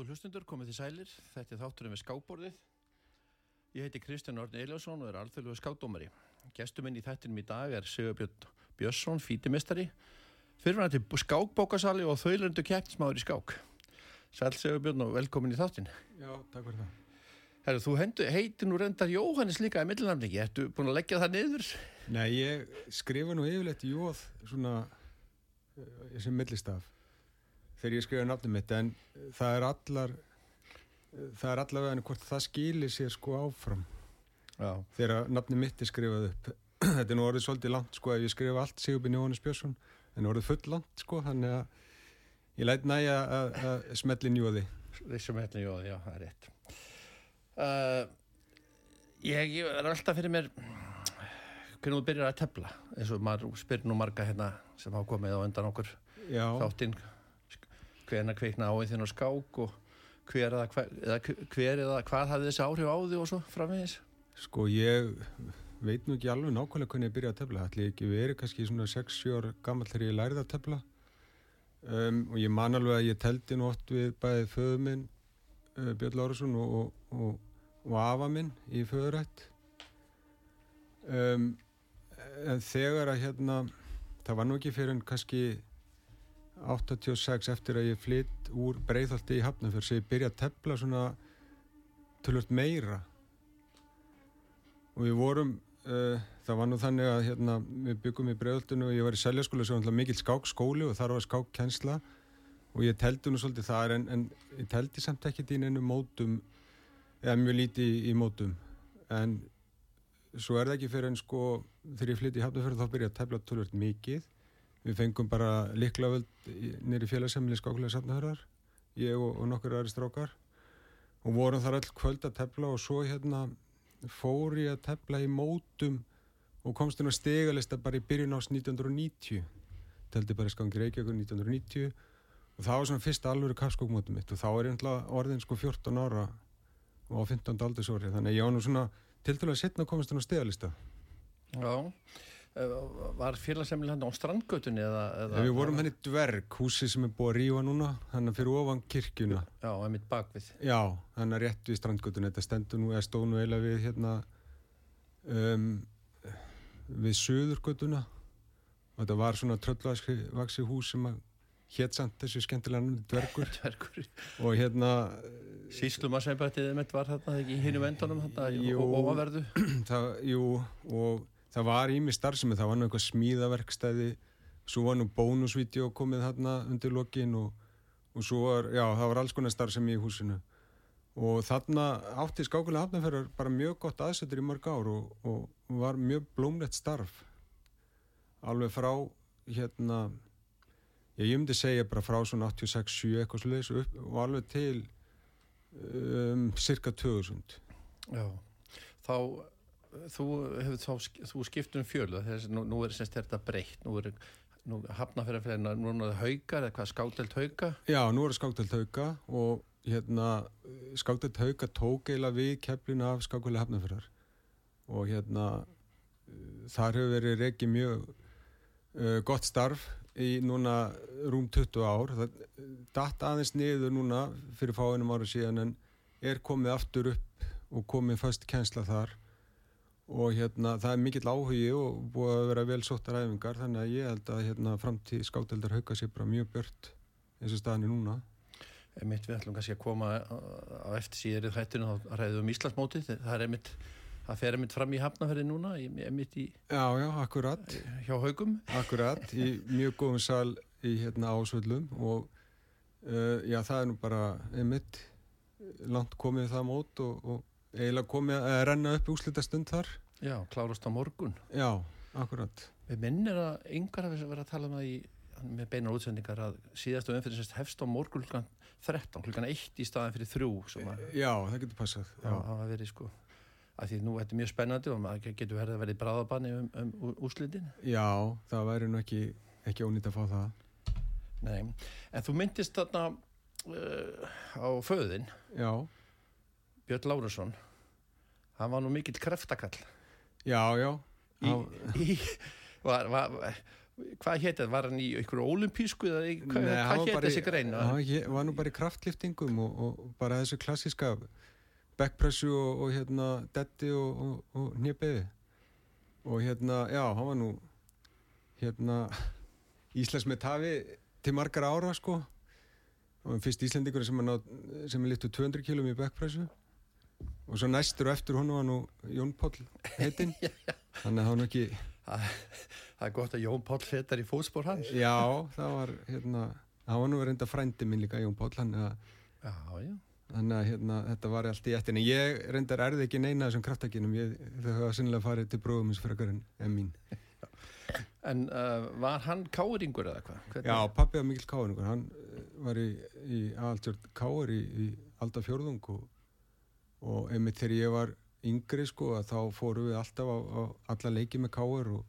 Góður hlustundur, komið til sælir. Þetta er þátturinn við skábborðið. Ég heiti Kristján Orni Eliasson og er alþjóðlega skátdómari. Gestuminn í þættinum í dag er Sigurbjörn Björnsson, fítimestari. Fyrirvæðan til skákbókasali og þauðlöndu keppnismáður í skák. Sæl Sigurbjörn og velkomin í þáttin. Já, takk fyrir það. Herru, þú heiti nú reyndar Jóhannes líka í millinamningi. Ertu búin að leggja það niður? Nei, ég skrifa nú yfirleitt jóð svona uh, sem millistaf þegar ég skrifa nafnum mitt en það er allar það er allavega en hvort það skilir sér sko áfram. Já. þegar nafnum mitt er skrifað upp. Þetta er nú orðið svolítið langt sko ef ég skrifa allt Sigurbjörn Jóhannes Björnsson en orðið full langt sko þannig að ég læt næja að, smelli njóði Þessum helli, já, já, það er rétt. Uh, ég, ég er alltaf fyrir mér hvernig þú byrjar að tefla eins og maður spyrir nú marga hérna sem hafa komið á undan okkur Já, þáttinn hvernig kveikna áinn og skák og hver eða, hver, eða, hver eða hvað hafði þessi áhrif á því og svo framvegis Sko ég veit nú ekki alveg nákvæmlega hvernig ég byrjaði að tefla. Ég ekki verið kannski svona 6-7 ára gammal þegar ég lærið að tefla. Um, og ég man alveg að ég teldi oft við bæðið föðu minn, uh, Björn Lárusson og, og, og, og afa minn í föðurætt. Um, en þegar að hérna, það var nú ekki fyrir en kannski 86 eftir að ég flytt úr Breiðholti í Hafnarfjörð sem ég byrjaði að tefla svona tölvöld meira. Og við vorum uh, það var nú þannig að hérna, við byggum í bregðaltinu og ég var í seljaskóla sem var mikil skákskóli og þar var skákkjensla og ég teldi nú svolítið þar en, en ég teldi samt ekki í einu mótum eða mjög lítið í, í mótum. En svo er það ekki fyrir en sko þegar ég flytti í Hafnarfjörð þá byrja að tefla tölvöld mikið við fengum bara liklavöld nýri félagsemli skákulega safnahörðar ég og, og nokkur aðri strákar. Og vorum þar all kvöld að tefla og svo hérna fór ég að tefla í mótum og komst inn á stegalista bara í byrjun ás 1990 teldi bara skangir Reykjavík 1990 og það var svona fyrsta alvöru kapskókmótum mitt og þá er ég orðin sko 14 ára og á 15. aldursóri þannig ég á nú svona til að setna komast inn á stegalista Já, var félagsemli hann á strandgötunni eða, eða? Við vorum henni dverg, húsi sem er búið að rífa núna hann er fyrir ofan kirkjuna. Já, einmitt bakvið. Já, hann er rétt við strandgötunni þetta stendur nú, eða stóð nú eiginlega við hérna um, við söðurgötuna og þetta var svona tröllvaksi hús sem að hétt samt þessu skemmtilega dvergur. Dvergur. Og hérna Síslum að sembættið mitt var þetta ekki í hinu vendunum þetta Jú. og ofanverðu það, jú, og það var ími starfsemi, það var nú eitthvað smíðaverkstæði svo var nú bónusvídeó komið þarna undir lokin og, og svo var, já, það var alls konar starfsemi í húsinu. Og þarna átti skákulega hafnaferðar bara mjög gott aðsettur í mörg ár og, og var mjög blómlegt starf. Alveg frá hérna ég myndi segja bara frá svona 86-7 eitthvað sluðis og alveg til um, cirka 2000 Já, þá þú þá þú skipt um fjölu þess að nú, nú er semst þetta breytt nú er nú hafnafjörðarfélagina núna haugar eða hvað skáttelt hauga Já, nú er það skáttelt hauga og hérna skáttelt hauga tók eiginlega við keflin af skákvöli hafnafjörðar og hérna þar hefur verið reikið mjög uh, gott starf í núna rúm 20 ár. Það datt aðeins niður núna fyrir fáinum ára síðan en er komið aftur upp og komið fast kjensla þar og hérna það er mikill áhugi og búið að vera vel sóttar æfingar þannig að ég held að hérna framtíð skátteldar hauka sér bara mjög björt eins og staðan er núna. Mitt við ætlum kannski að koma á eftir síður í þættinu og ræðum um Íslandsmótið. Það er einmitt, það fer einmitt fram í hafnaferði núna einmitt í Já, já, akkurat. hjá haugum Akkurat, í mjög góðum sal í hérna ásvöldum og uh, já, það er nú bara einmitt langt komið það mót og, og eiginlega komið að renna upp úslita stund þar. Já, klárast á morgun. Já, akkurat. Við minnir að yngar hafi verið að tala um það í með beinar útsendingar að síðastu umfyrir hefst á morgun klukkan 13 klukkan 1 í staðan fyrir 3 að, Já, það getur passað Já, það var verið sko. Að því nú þetta er mjög spennandi og maður getur verið að verið bráðabanni um, um úslitin Já, það væri nú ekki, ekki ónýtt að fá það. Nei, en þú myndist þarna uh, á föðin Já Björn Lárusson hann var nú mikill kreftakall Já, já. Í, í, var, var, hvað hétt þetta? Var hann í einhverju olimpísku eða hvað, hvað var hétt þessi grein? hann var nú bara í kraftliftingum og, og bara þessu klassiska backpressu og, og hérna detti og, og, og nýjabeði og hérna, já, hann var nú hérna Íslands með tafi til margar ára sko. Og fyrst Íslendingur sem, er er littu 200 kilum í backpressu og svo næstur og eftir hún var nú Jón Páll heitinn þannig að hann ekki Það er gott að Jón Páll fetar í fótspór hans. já, það var hérna hann var nú reynda frændi minn líka Jón Páll hann að. Þannig að hérna, þetta var allt í ettinni. Ég reyndar erði ekki neina þessum kraftakinum. Þau hafa sinnilega farið til bróðum eins frekar en, en mín. En uh, var hann káringur eða hvað? Já, pappi var mikil káringur. Hann eh, var í, í aðaltjörn káir í, í Alda fjórðung og, og einmitt þegar ég var yngri sko að þá fórum við alltaf á, á alla leiki með káir og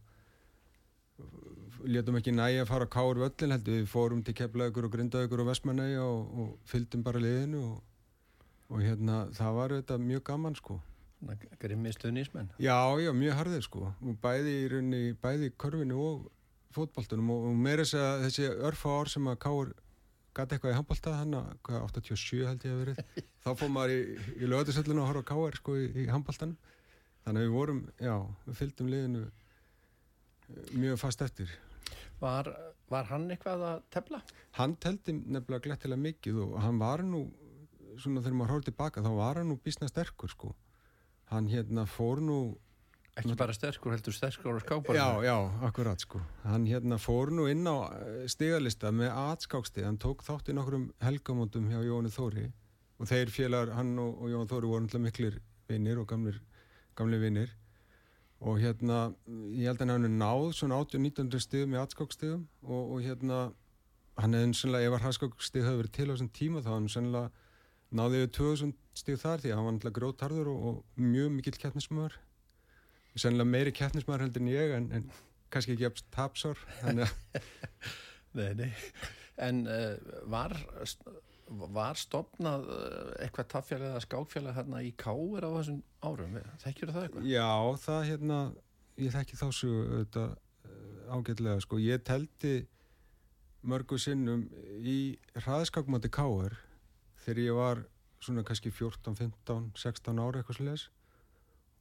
létum ekki næja að fara á káir völlin heldur. Við fórum til Keflavíkur og Grindavíkur og Vestmanæja og, og fylgdum bara liðinu og, og hérna það var þetta mjög gaman sko. Svona Grimmi stuðnismenn. Já, já, mjög harðið sko bæði í rauninni, bæði í körfinu og fótboltunum og, og meira þess að þessi örfa ár sem að Káur gæti eitthvað í handbolta hann að hvað, 87 held ég að verið. Þá fór maður í, í lögatisöllinu að horfa á Káur sko í, í handboltanum. Þannig að við vorum, já, við fylgdum liðinu eh, mjög fast eftir. Var, var hann eitthvað að tefla? hann teldi nefnilega glettilega mikið og hann var nú svona þegar maður horfði tilbaka þá var hann nú bísna sterkur sko. Hann hérna fór nú Ekki bara sterkur, heldur sterkur á skápar. Já, já, akkurat sko. Hann hérna fór nú inn á stigalista með atskákstið. Hann tók þátt í nokkrum helgamóndum hjá Jóni Þóri og þeir félagar, hann og, og Jón Þóri voru náttúrulega miklir vinnir og gamlir, gamlir vinnir og hérna, ég held að hann hefði náð svona 80-1900 stigum í atskákstigum og, og hérna hann hefði sannlega, ef að hraðskákstig hefði verið til á þessum tíma þá hann sannlega náði við 2000 stig þar því að hann var náttúrulega grótarður og, og mjög mikill keppnismöður sennilega meiri keppnismæður heldur en ég en, en kannski ekki eftir tapsár Nei, nei. En uh, var, var stopnað uh, eitthvað taffélag eða skákfélag hérna í Káur á þessum árum? Þekkjur það eitthvað? já, það hérna ég þekki þá svo auðvitað eh, ágætlega sko, ég teldi mörgu sinnum í hraðskákmáti Káur þegar ég var svona kannski 14, 15, 16 ára eitthvað sliðis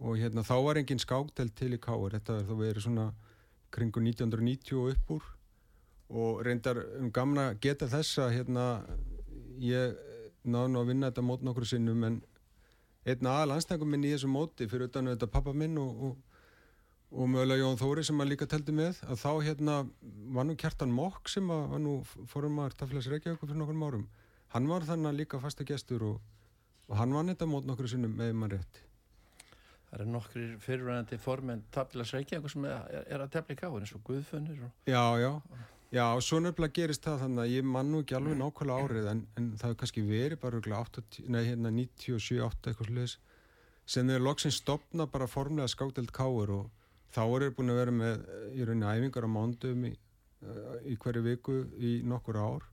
og hérna þá var engin skákdelt til í Káur þetta er þá verið svona kringu 1990 og upp úr. Og reyndar um gamna geta þess að hérna ég náðu nú að vinna þetta mót nokkru sinnum en einn aðal anstængum minn í þessu móti fyrir utan þetta pappa minn og, og, og mögulega Jón Þóri sem að líka teldi með að þá hérna var nú Kjartan Mokk sem að var nú fórum maður Tafélags Reykjavík fyrir nokkrum árum. Hann var þannig líka fasta gestur og, og hann vann þetta mót nokkru sinnum með mann rétt Það eru nokkri fyrirvæðandi formenn Tapilas Reykjavík sem er, er að tefla í Káur eins og Guðfönnur og... Já, já, já, svo nefnilega gerist það þannig að ég man nú ekki alveg nákvæmlega árið en, en það hefur kannski verið bara örugglega 80, nei, hérna 97, 8 eitthvað sluðis sem þeir loksins stopna bara formlega skákdelt káur og þá eru þeir búin að vera með eh, í rauninni æfingar á mándum í, eh, í hverju viku í nokkur ár.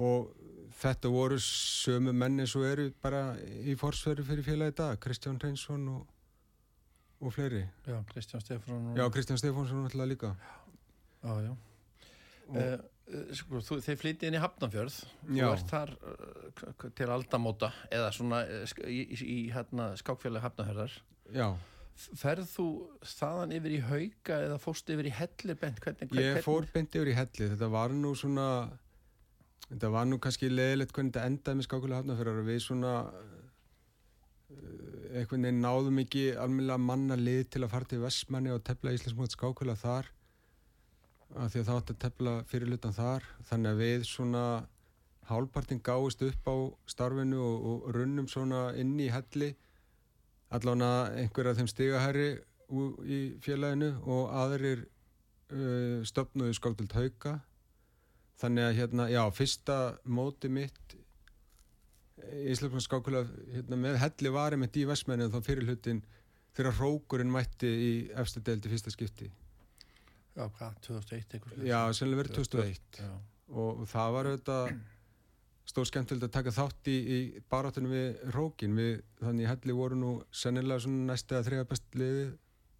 Og þetta voru sömu menni svo eru bara í forsveri fyrir félagi dag, Kristján Reynsson og, og fleiri. Já, Kristján Stefán og... Já, Kristján Stefánsson náttúrulega líka. Já, já. Uh, sko, þú, þeir flytti inn í Hafnarfjörð þú ert þar uh, til aldamóta eða svona uh, í, í, í hérna, skákfélagi Hafnarfjörðar já. Ferð þú þaðan yfir í hauga eða fórst yfir í hellir bent hvernig, hvern, Ég fór beint yfir í helli, þetta var nú svona, þetta var nú kannski leðilegt hvernig þetta endaði með skákulega hafnafjörðar við svona, eh, einhvern veginn náðum ekki almennilega manna lið til að fara til Vestmanni og tefla Íslandsmót skákulega þar, af því að það átti að tefla fyrirlutan þar, þannig að við svona hálpartin gáist upp á starfinu og, og runnum svona inn í helli, allavega einhver af þeim stigahæri í félaginu og aðrir uh, stopnuðu skákdelt hauka þannig að hérna, já, fyrsta móti mitt Íslandsmann skákulega hérna, með helli var einmitt í Vestmenni þá fyrir hlutin þegar hrókurinn mætti í efstu deildi fyrsta skipti. Já, hvað, 2001 eitthvað já, sennilega verið 2001 Já, og, það var auðvitað stór skemmtilegt að taka þátt í, í baráttunum við hrókin. Við, þannig helli voru nú sennilega næstu að þriða best liði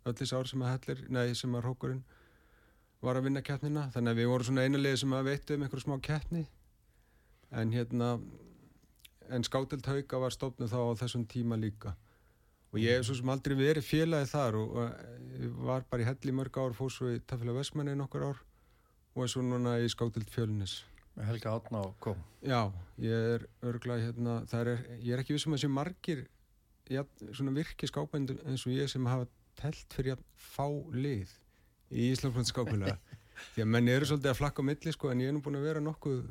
öll þessi ár sem að hellir, nei sem að hrókurinn var að vinna keppnina þannig að við vorum svona einalegi sem að veitu um einhverju smá keppni. En hérna en skátild hauga var stofnuð þá á þessum tíma líka. Og ég hef svo sem aldrei verið félagið þar og, og var bara í helli mörg ár fór svo í Tafélag Vestmanni nokkur ár og er svo núna í skátild fjölunis Helga Átna og kom. Já, ég er örglað hérna, er, ég er ekki vissum að þessi margir ja, svona virki skápendur eins og ég sem hafa telt fyrir að fá lið í Íslandfrönd skákulega því að menn eru svolítið að flakka milli sko en ég er nú búin að vera nokkuð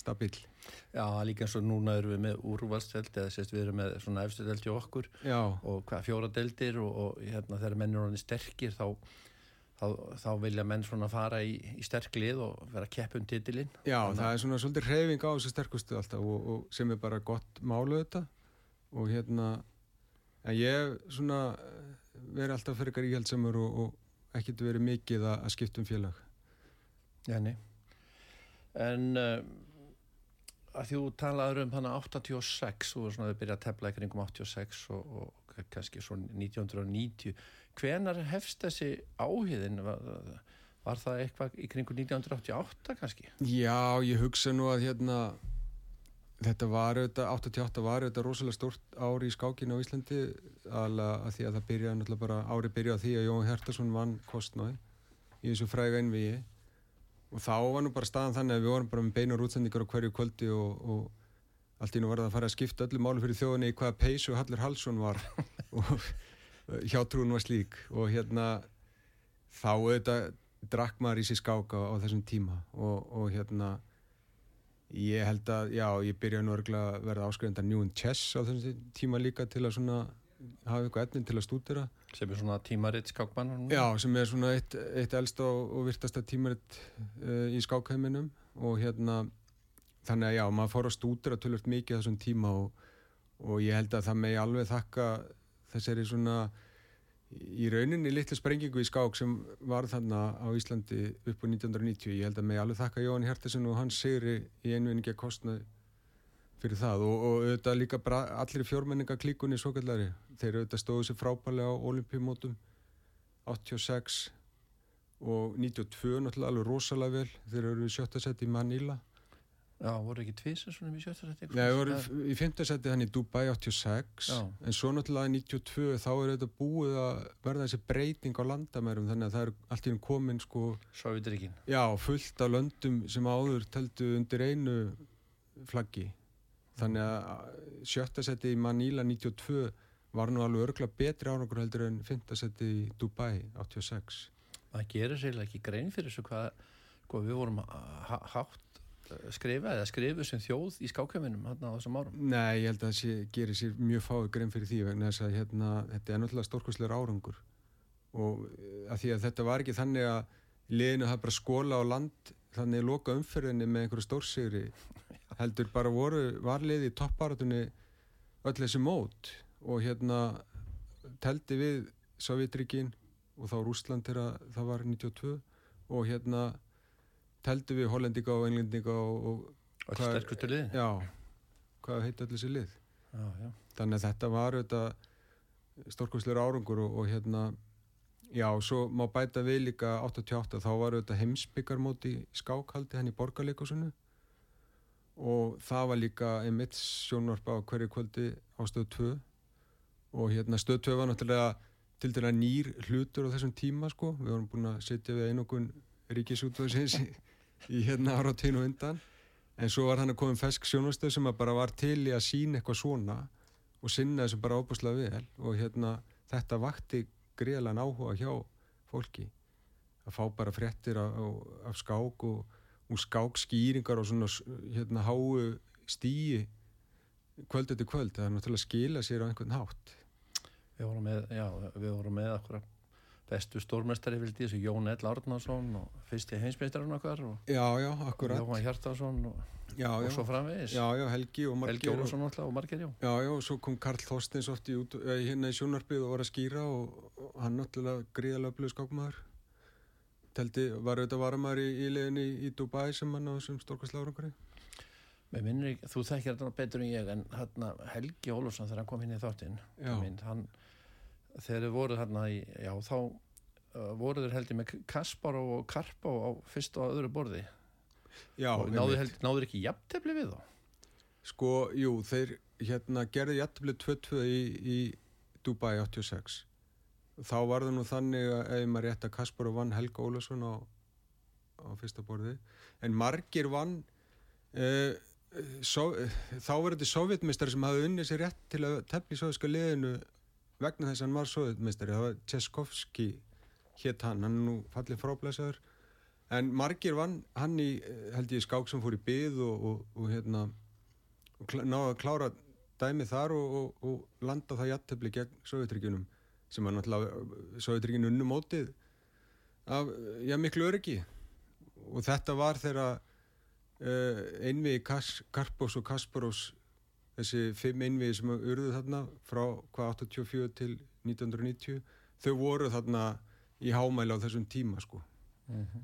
stabil Já, líka eins og núna erum við með úrvalsteld eða sérst við erum með svona efstöðeld hjá okkur. Já. og hvað fjóradeldir og, og hérna þegar menn eru sterkir þá, þá, þá vilja menn svona fara í, í sterklið og vera keppum titilinn. Já, Þannig... það er svona svolítið reyfing á þessu sterkustu alltaf og, og sem er bara gott málu þetta og hérna en ég svona verið alltaf fyrir ykkar íhaldsamur og, og ekkert verið mikið að, að skipta um félag. Já, nei. En uh, að þú talaður um hana 86 og svona þau byrjaði að tefla ykkur yngum 86 og, og kannski svona 1990 hvenar hefst þessi áhigðin var, var það eitthvað í kringu 1988 kannski? Já, ég hugsa nú að hérna þetta var auðvitað, 88 var auðvitað rosalega stort ári í skákinu á Íslandi alveg að því að það byrjaði náttúrulega bara ári byrjaði því að Jón Hertarsson vann kostnáði í þessu fræga innviði og þá var nú bara staðan þannig að við vorum bara með beinar útsendingar á hverju kvöldi og, og allt í nú var það að fara að skipta öllu málu fyrir þjóðinni í hvaða peysu Hallur Hallsson var. Og hjátrúin var slík. Og hérna þá auðvitað drakk maður í sér skáka á þessum tíma. Og, og hérna ég held að, já, ég byrjaði nú að verða áskrifendar New Chess á þessum tíma líka til að svona hafa eitthvað etnin til að stúdira sem er svona tímaritt skákmann já, sem er svona eitt, eitt elsta og, og virtasta tímaritt uh, í skákheiminum. Og hérna þannig að já, maður fór að stúdira tölvört mikið þessum tíma og, og ég held að það megi alveg þakka þessari svona í rauninni litlu sprengingu í skák sem var þarna á Íslandi upp á 1990, ég held að megi alveg þakka Jóhann Hjertesson og hans sigri í einvinningi að kostna fyrir það. Og, og auðvitað líka allir fjórmenningaklíkunni svo kallari þeir auðvitað stóðu sér frábælega á olimpíumótum 86 og 92 náttúrulega alveg rosalega vel. Þeir eru sjötta seti í Manila Já, voru ekki tvísar svona í sjötta seti? Nei, voru í fymta seti hann í Dubai 86 Já. en svo náttúrulega í 92 þá er auðvitað búið að verða þessi breyting á landamærum þannig að það er allt í hún komin sko Sávitrikinn Já, fullt af löndum sem áður teltu undir einu flaggi þannig að sjötta seti í Manila 92 var nú alveg örgla betri árangur heldur en fymta seti í Dubai 86 Það gerir sérlega ekki grein fyrir þessu hvað, við vorum hátt skrifa eða skrifu sem þjóð í skákjöfinum hérna á þessum árum? Nei, ég held að það gerir sér mjög fáið grein fyrir því vegna þess að hérna, þetta er náttúrulega stórkosleir árangur. Og eh, að því að þetta var ekki þannig að liðinu hafa bara skóla á land þannig loka umferðinni með einhverju stórsigri heldur bara voru varlið í topparatunni öll þessi mót. Og hérna teldi við Sovjetrikinn og þá Rúsland þegar það var 92 og hérna teldi við Hollendika og Englendika og, og hvað, já, hvað heit allir þessi lið? Já, já. þannig að þetta var stórkvæmslegur árangur og, og hérna já, svo má bæta við líka 88 þá var þetta heimsbyggarmóti skákhaldi henni í borgarleikusunnu og það var líka einmitt sjónvarp á hverju kvöldi á stöð 2 og hérna stöð 2 var náttúrulega til dæla nýr hlutur á þessum tíma sko, við vorum búin að setja við einokun ríkisútvöðsins í, hérna ára tínu undan. En svo var hann að koma um fesk sjónvarstöð sem bara var til í að sína eitthvað svona og sinna þessu bara óbúslega vel. Og hérna þetta vakti greiðlan áhuga hjá fólki. Að fá bara frettir af, af skák og og skákskýringar og svona hérna háu stíi kvöld eftir kvöld, það er náttúrulega að skila sér á einhvern hátt. Við vorum með, já, við vorum með okkur bestu stórmestari vildi þessu Jón Ell Árnarsson og fyrsti heimsmeistarinn okkar og já, já, Jóhann Hjartarsson og, já, og svo framvegis. Helgi alltaf og Marger, já. Já, og svo kom Karl Þorstins oft í, hérna í sjónarbyð og var að skýra og, og hann náttúrulega gríðalega blöð skákmaður. Teldi, var auðvitað varamæður í, í leginni í, í Dubai sem hann á þessum stórkvæmsláður Mér minnir þú þekkir þetta betur en ég en hérna Helgi Ólfsson þegar hann kom inn í þáttinn hann, þegar þið voruð hérna í, já þá uh, voru þeir heldur með Kaspar og Karpa á fyrst og öðru borði. Já, og held, náður ekki jafntefli við þá? Sko, jú, þeir hérna gerði jættibli 2-2 í, í Dubai 86 þá var það nú þannig að ef maður rétt að Kaspar vann Helga Ólason á, á fyrsta borði. En margir vann uh, so, þá var þetta sovjetmistari sem hafði unnið sér rétt til að tefni sovjetska liðinu vegna þess að hann var sovjetmistari það var Tcheskovski hétt hann, hann er nú fallið fráblæsaður. En margir vann hann í held ég skák sem fór í byð og, og, og hérna náðu að klára dæmi þar og, og, landa það jættefli gegn Sovjetryggjunum sem var náttúrulega Sovjetryggjun unnum mótið af já, miklu öryggi. Og þetta var þeirra uh, einvið Karpós og Kasparós þessi fimm einvið sem urðu þarna frá hvað 84 til 1990 þau voru þarna í hámæli á þessum tíma sko. Mm -hmm.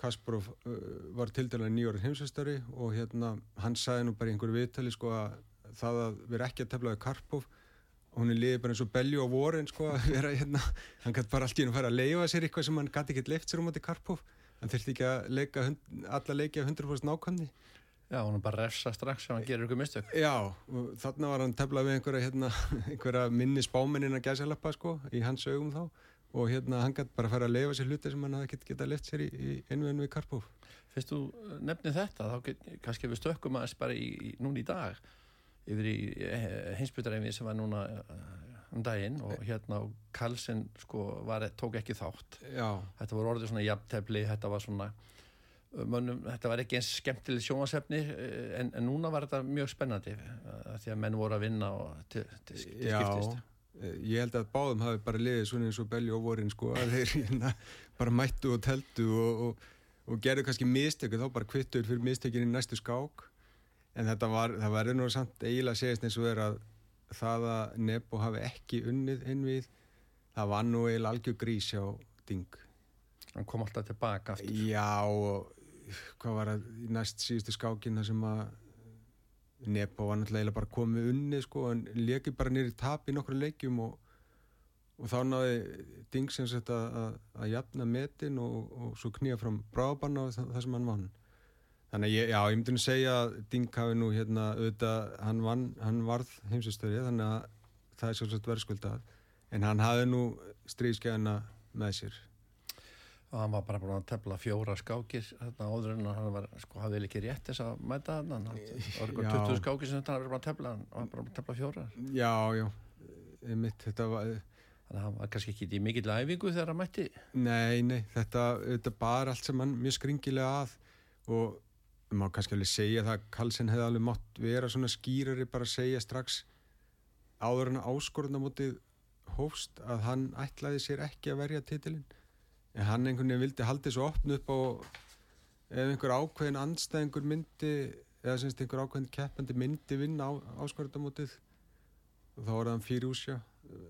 Kasparov uh, var til dæla nýjórið heimsvestari og hérna hann sagði nú bara einhverju viðtali sko að það að vera ekki að teflaði Karpov og hún er liðið bara eins og belju á vorin sko að vera hérna. Hann gæti bara alltaf inn að fara að leifa sér eitthvað sem hann gæti ekki leift sér um átti Karpov. Hann þurfti ekki að leika alla leiki að 100% nákvæmni Já, hann bara refsa strax ef hann gerir ykkur mistök. Já, þarna var hann teflað við einhverja, hérna, einhverja minni spáminina gæsalappa sko í hans augum þá. Og hérna hann gæti bara að fara að leifa sér hluti sem hann hafi gett getað left sér í, í einveginu í Karpov. Fyrst þú nefnið þetta þá get, kannski við stökkum aðeins bara í, í, núna í dag yfir í heimsbyttaræfið sem var núna um daginn og hérna Karlsson sko var, tók ekki þátt. Já. þetta voru orðið svona jafntefli þetta var svona mönnum, þetta var ekki eins skemmtileg sjónasefni en, en núna var þetta mjög spennandi því að menn voru að vinna og til, til, til skiptist ég held að báðum hafi bara liðið svona eins og belli og vorin sko að þeir hérna bara mættu og teltu og, og, og gerðu kannski mistöku þá bara kvittur fyrir mistökinu í næstu skák. En þetta var, það var einhverjum samt eiginlega að segja eins og er að það að Nebo hafi ekki unnið inn við það var nú eiginlega algjör grís á Ding. Hann kom alltaf tilbaka aftur. Já og hvað var það í næst síðustu skákina sem að Nepo var náttúrulega bara komið unni sko en lekið bara nýri tap í nokkru leikjum og, og þá náði Ding sem sett að, að jafna metin og, og svo knýja fram brábanna og það, það sem hann vann. Þannig að ég, já, ég myndi að segja að Ding hafi nú hérna auðvitað, hann vann, hann varð heimsistöri þannig að það er svolítið verðskuldað en hann hafi nú stríðskjæðina með sér og hann var bara búin að tefla fjóra skákir þarna áður en hann var, sko, hafði ekki rétt þess að mæta hann hann var eitthvað 20 skákir sem hann var bara að tefla hann var bara að tefla fjóra Já, já, mitt þetta var Þannig að hann var kannski ekki í mikill æfingu þegar hann mætti. Nei, nei, þetta, þetta bar allt sem hann mjög skringilega að. Og maður kannski alveg segja það að Karlsson hefði alveg mátt vera svona skýrari bara að segja strax áður en áskorðunamótið hófst að hann ætlaði sér ekki að verja titilinn en hann einhvern veginn vildi haldi svo opn upp og ef einhver ákveðin anstæðingur myndi eða semst einhver ákveðin keppandi myndi vinna á, áskorðamótið og þá var það fyrir úsja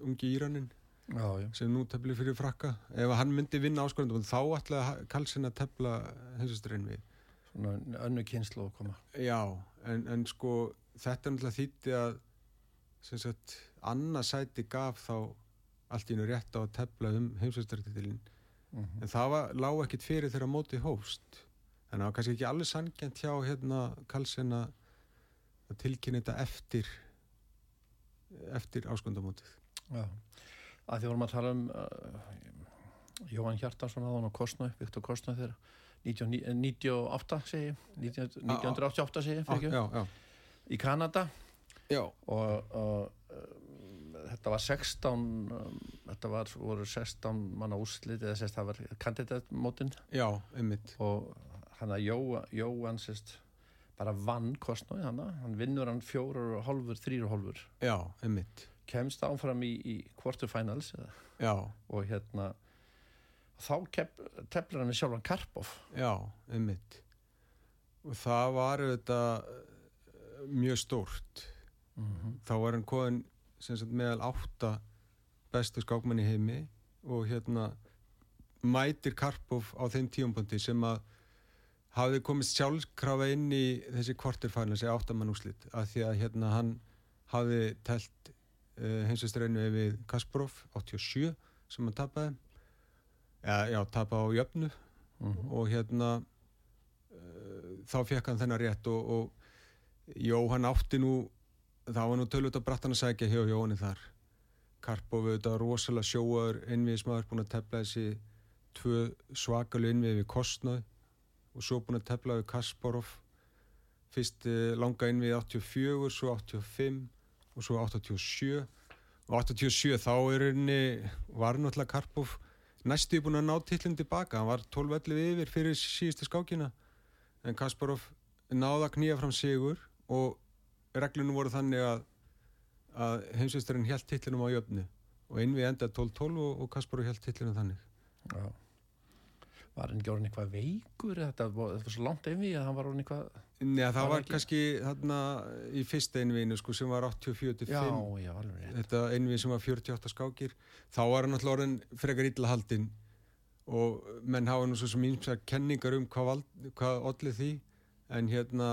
ungi Íranin já, já. sem nú tefli fyrir frakka. Ef hann myndi vinna áskorðamótið þá ætlaði Karlsson að tefla hensustrein við. Svona önnu kynslu að koma. Já, en, en sko þetta er náttúrulega þýtti að sem sagt, annarsæti gaf þá allt í nú rétt á að tefla um heimsvæmstræktitilinn Mm -hmm. en það var, lág ekkit fyrir þegar mótið hófst. En það var kannski ekki allir sangjant hjá hérna Karlsson að tilkynna þetta eftir eftir áskundamótið Já, að því vorum að tala um uh, Jóhann Hjartarsson að hann á Kostnau, Viktor Kostnau þegar 1998 segi 1988 segi í Kanada. Já. og, og þetta var 16 um, þetta var, voru 16 manna úrslit eða sérst það var kandidatmótin. Já, einmitt. Og hann að Jóa, Jóan sérst bara vann kostnáði hann hann vinnur hann fjórar og hálfur, þrýr og hálfur. Já, einmitt. Kemst áfram í, í quarterfinals já. Og hérna þá tefnir hann sjálfan Karpov. Já, einmitt. Og það var þetta mjög stórt. Mm -hmm. þá var hann koðin sagt, meðal átta bestu skákmann í heimi og hérna mætir Karpov á þeim tíumböndi sem að hafði komist sjálfkrafa inn í þessi kvartirfælun þessi áttamann úslit að því að hérna hann hafði telt uh, heimsastrænu við Kasparov 87 sem hann tapæði ja, já, tapa á jöfnu Mm -hmm. og hérna uh, þá fekk hann þennan rétt og, og Jó, hann átti nú þá var nú tölut á brattan að segja hjá Jóni þar. Karpov auðvitað rosalega sjóaður innviðismæður búin að tefla þessi tvö svakalu innvið við Kostnað og svo búin að tefla við Kasparov. Fyrst eh, langa innvið 84, svo 85 og svo 87 og 87 þá er henni var náttúrulega Karpov næstu búin að ná tillin tilbaka. Hann var 12-11 yfir fyrir síðustu skákina. En Kasparov náða að knýja fram sigur og reglunum voru þannig að að heimsveistarinn held tillinum á jöfnu og einvið endaði 12-12 og, og Kasparov held tillinum þannig Já. Var hann orðin eitthvað veikur? Þetta var, þetta var svo langt einvið að hann var orðin eitthvað... Nei, það Var var kannski þarna í fyrsta einviðinu sko sem var 84-5 Já, já, alveg rétt. þetta einvið sem var 48 skákir þá var hann alltaf orðin frekar illa haldinn og menn hafa nú svo sem ímsar kenningar um hvað, hvað olli því en hérna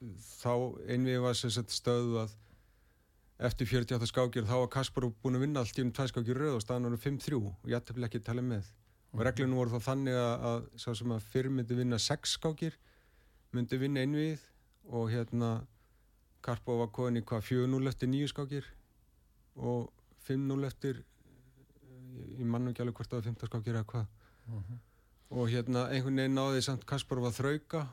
þá einvið var sem sagt stöðu að eftir 48 skákir þá var Kasparov búin að vinna allt í um tvær skákir í röð og staðan var 5-3 og ég ætti ekki að tala með. Og reglunum voru þá þannig að, að að fyrir myndi vinna 6 skákir myndi vinna einvið og hérna Karpov var komin í hvað 4-0 eftir 9 skákir og 5-0 eftir ég mann ekki alveg hvort var 15 skákir eða hvað. Mhm. og hérna einhvern veginn náði samt Kasparov að þrauka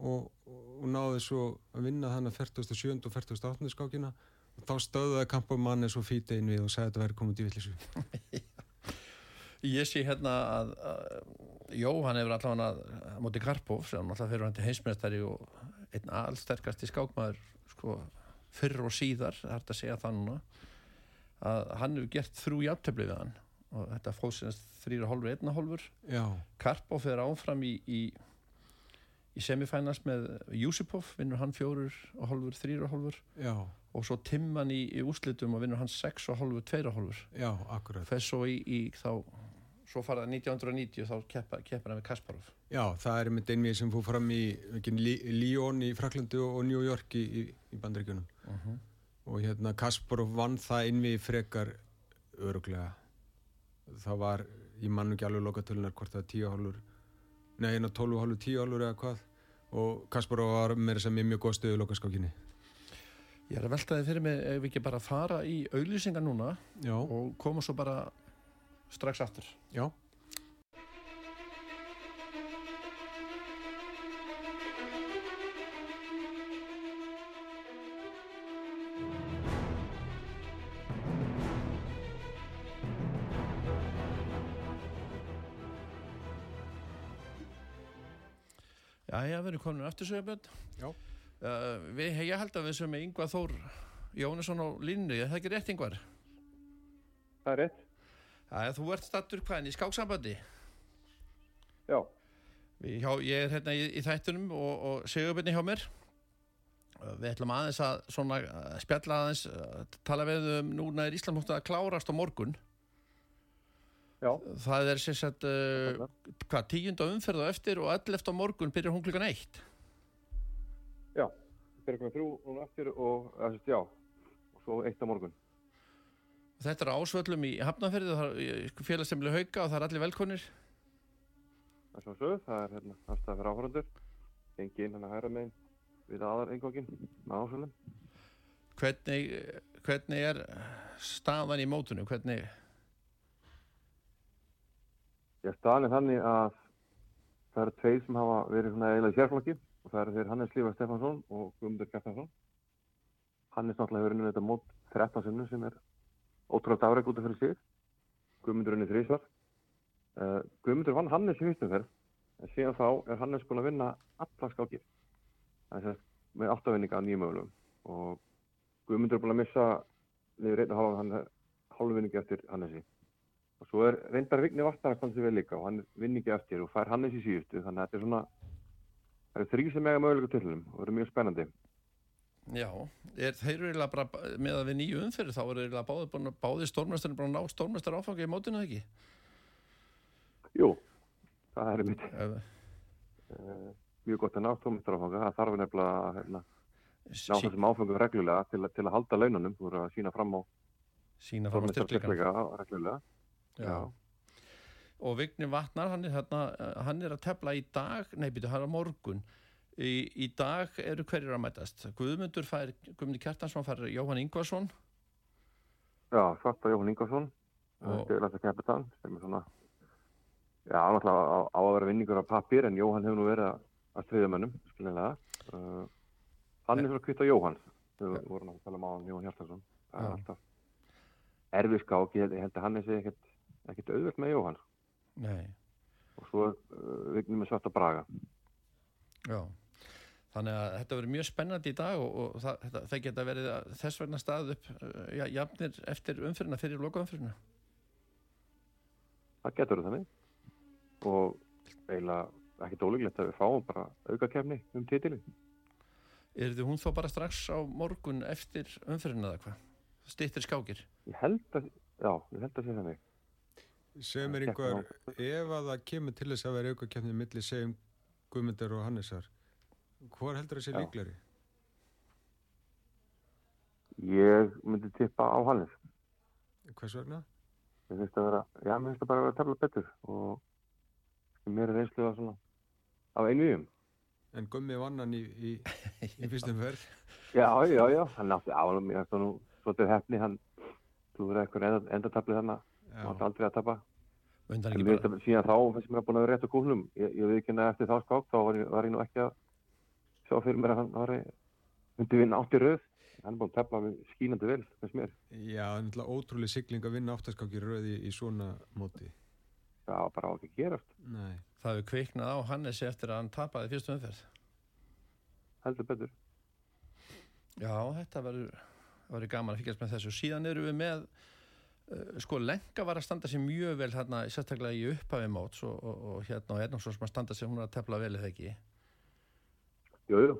og, og náði svo að vinna þannig 47. og 48. skákina og þá stöðuði Kampov manni svo fítið inn við og sagði að þetta væri komið út í villisu Ég sé hérna að, að Jó, hann hefur allavega að móti Karpov sem alltaf fyrir hann til heimsmeistari og einn allsterkasti skákmaður sko, fyrr og síðar það er hægt að segja það núna að hann hefur gert þrjú játtöfli við hann og þetta fóð sinast þrýra hálfur, einna hálfur Já, Karpov fer áfram í, í, í semifinals með Júsipov, vinnur hann fjórir og hálfur, þrýra og hálfur. Já, og svo Timman í, í úslitum og vinnur hann sex og hálfur, tveira og hálfur. Já, akkurat. Fer svo í, í þá svo farað 1990 þá keppa, keppar hann við Kasparov. Já, það er einmitt einvið sem fór fram í Lyon í Fraklandi og New York í, í, í bandaríkjunum. Og hérna Kasparov vann það einvið frekar öruglega það var, ég mann ekki alveg lokatölunar hvort það var tíu hálfur nei, hálfur, tíu hálfur eða hvað. Og Kasparov var meira sem ég mjög góð stöðu í lokaskákinni Ég er að velta þið fyrir mig ef við ekki bara fara í auðlýsingar núna Já, og koma svo bara strax aftur? Já Já, já, við erum komin aftur Já. uh, við, Ég held að við sem með Yngvar Þór Jónesson á er það ekki rétt Yngvar? Það er rétt. Já, þú ert stattur hvaðin í skáksambandi Já. Við, hjá, ég er hérna í, í þættunum og, og Sigurbjörni hjá mér Uh, Við ætlum aðeins að svona uh, spjalla aðeins, tala við um núna er Ísland mútt að klárast á morgun Já. Það er sagt uh, hvað, tíunda umferð á eftir og öll eftir morgun byrjar hún klukkan eitt Fyrir komið þrjú núna eftir og, sérst, já, og svo eitt á morgun. Þetta er ásvöllum í Hafnarferði er félagstemli hauka og það er allir velkonir Það er svo sögð, það er hérna aðstæða fyrir áhörundur. Gengi inn hann að hæra megin við aðar eingókin með ásvölum. hvernig, hvernig er staðan í mótunum hvernig, Já, staðan er þannig að það eru tveir sem hafa verið svona eiginlega sérflokki og það eru þeir Hannes Lífa Stefansson og Guðmundur Kjartansson. Hannes náttúrulega hefur unnið þetta mót 13 sinnum sem er ótrúlega afreg út af fyrir sig. Guðmundur unnið þrísvar. Uh, Guðmundur vann Hannes í fyrstumferð en síðan þá er Hannes búin að vinna alla skákir. Það er með áttafinninga á nýjum mögulegum og Guðmundur er búin að missa niður einn og hálf hálfvinningi eftir Hannesi. Og svo er reyndar Vigni Vatnar að standa sig vel líka og hann er vinningi eftir og fær Hannes í síðustu þannig að þetta er svona það eru þrý sem eiga möguleika tillunum og eru mjög spennandi. já, er, þeir eru eiginlega bara með að við nýju umferð þá eru eiginlega báði, báði stórmestarinn bara ná stórmestar áfangi í mótinu ekki Jú, það er mitt uh, mjög gott að ná tómistarafanga. Það þarf nefnilega að hérna, ná þessum áfengum reglulega til, til að halda laununum. Þú eru að sína fram á sína fram á styrkleika reglulega. Já. og Vigni Vatnar, hann er, þarna, eh, hann er að tefla í dag, nei býtu, hann er á morgun. Í, í dag eru hverjir að mætast? Guðmundur fær, Guðmundur Kjartansson fær Jóhann Ingvarsson. Já, Svarta Jóhann Ingarsson, Og- kapitan, sem er svona, já, náttúrulega á, á að vera vinningur á pappir, en Jóhann hefur nú verið að, að stríða mönnum, skilinlega. Uh, hann er svona kvitt á Jóhann, við vorum að tala um á hann Jóhann Hjartarsson. Það er alltaf erfið skák, ég held, að hann er sig ekkert, ekkert auðvöld með Jóhann. Nei, Og svo uh, vignum með Svarta Braga. já Þannig að þetta verður mjög spennandi í dag og, og það, þetta, það geta verið að þess vegna stað upp uh, ja, jafnir eftir umfyrirna, fyrir lokaumfyrirna. Það getur þannig. Og eiginlega ekkert ólíklegt að við fáum bara aukakefni um titilin. Er þið hún þá bara strax á morgun eftir umfyrirna eða hvað? Stittir skákir? Ég held að, já, ég held að sé þannig. Segum mér einhver, ef að það kemur til þess að vera auka keppnið milli segjum Guðmundar og Hannesar, hvor heldur það sé líklari? Ég myndi tippa á Hannes. Hvers vegna? Mér finnst að vera, já, mér finnst að bara vera að tefla betur og mér er reynslu að svona af einu í um. En Gummi vann hann í, í, í fyrstum ferð. Já, já, já, hann átti á hann, mér það nú svolítið hefni, hann trúður eitthvað enda, endartablið hann að Átti aldrei að tapa. Undan En ekki mér finnst bara, síðan þá, mér að búin að vera rétt á kúlnum. Ég, ég veit ekki að eftir þá skák, þá var ég, var ég nú ekki að sjá fyrir mér að hann var myndi vinna átti röð. Hann er búin að tefla við skínandi vel, já það er náttúrulega ótrúlega sigling að vinna áttaskáki röði í svona móti. Já, bara á ekki gerast, Nei. það hefur kviknað á Hannesi eftir að hann tapaði fyrstu umferð. heldur betur. Já, þetta verður verður gaman að fylgjast með þessu. Síðan eru við með sko, Lenka var að standa sér mjög vel hérna, sérstaklega í upphafi móts og, og, og hérna og Ernánsson sem að standa sér, hún er að tefla vel eða ekki. Jú, jú,